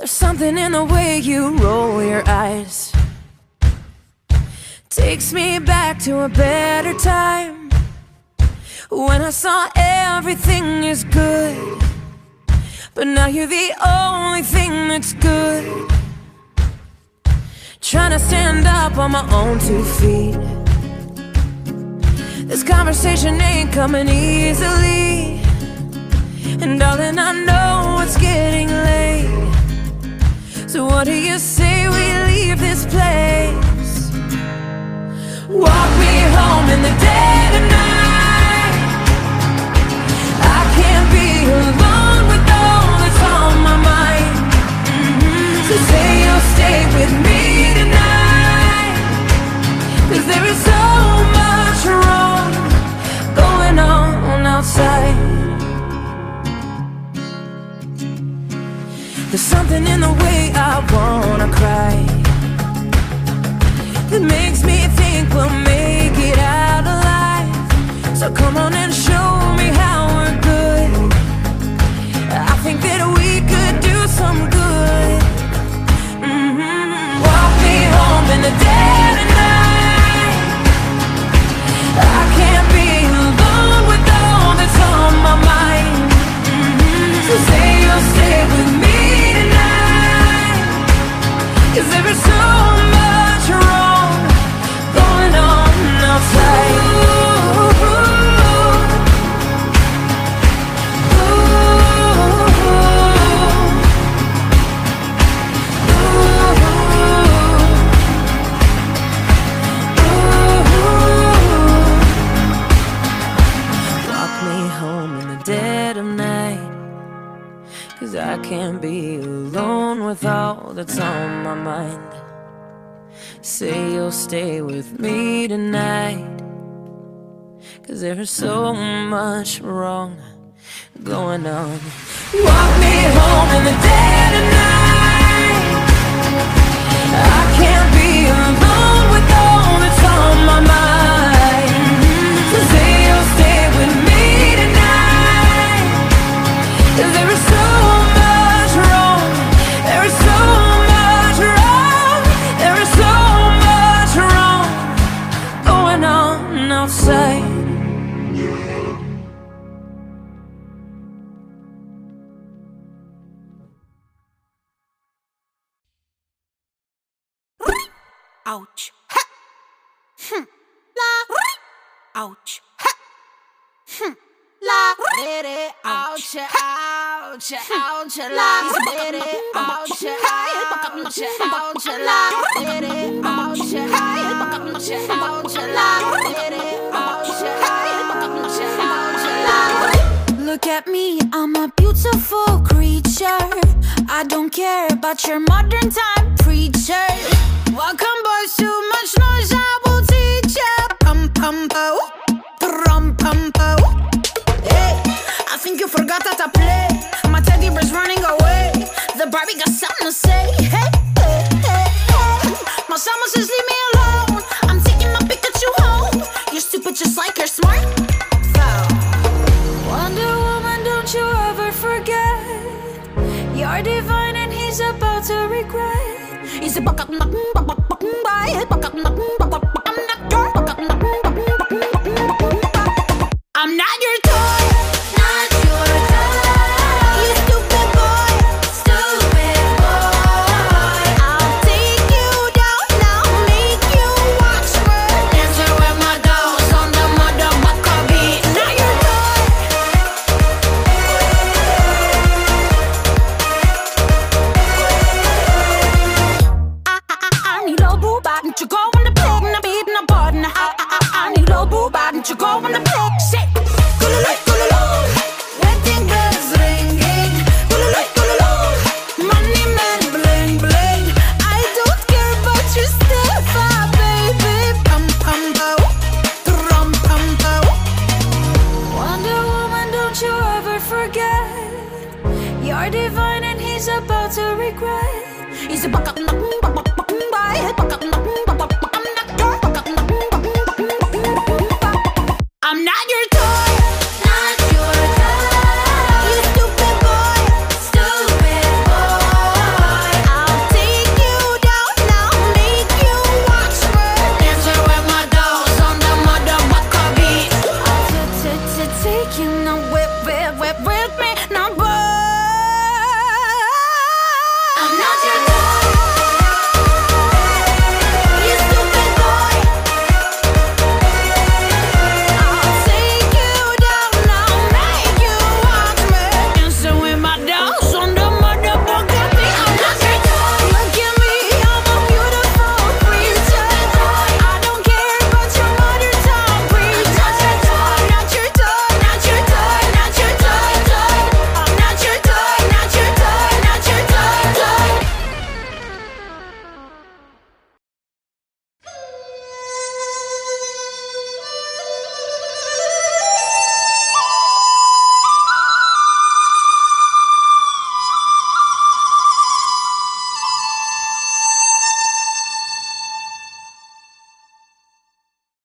There's something in the way you roll your eyes. Takes me back to a better time. When I saw everything is good. But now you're the only thing that's good. Trying to stand up on my own two feet. This conversation ain't coming easily. And darling, I know it's getting what do you say we leave this place? Walk me home in the dead of night. I can't be alone with all that's on my mind. Mm-hmm. So say you'll stay with me come on can't be alone with all that's on my mind. Say you'll stay with me tonight. Cause there's so much wrong going on. Walk me home in the dead Hm. La. Ouch. Ouch. Ouch. La. Ouch. Ouch. Ouch. La. Ouch. Ouch. Ouch. La. Look at me, I'm a beautiful creature. I don't care about your modern time preacher. Welcome, boys, too much summer says leave me alone. I'm taking my Pikachu home. You're stupid just like you're smart. So. Wonder Woman, don't you ever forget You're divine and he's about to regret He's a buck up, buck buck buck buck buck buck up, buck buck buck buck forget. You're divine and he's about to regret. He's a buck up, buck buck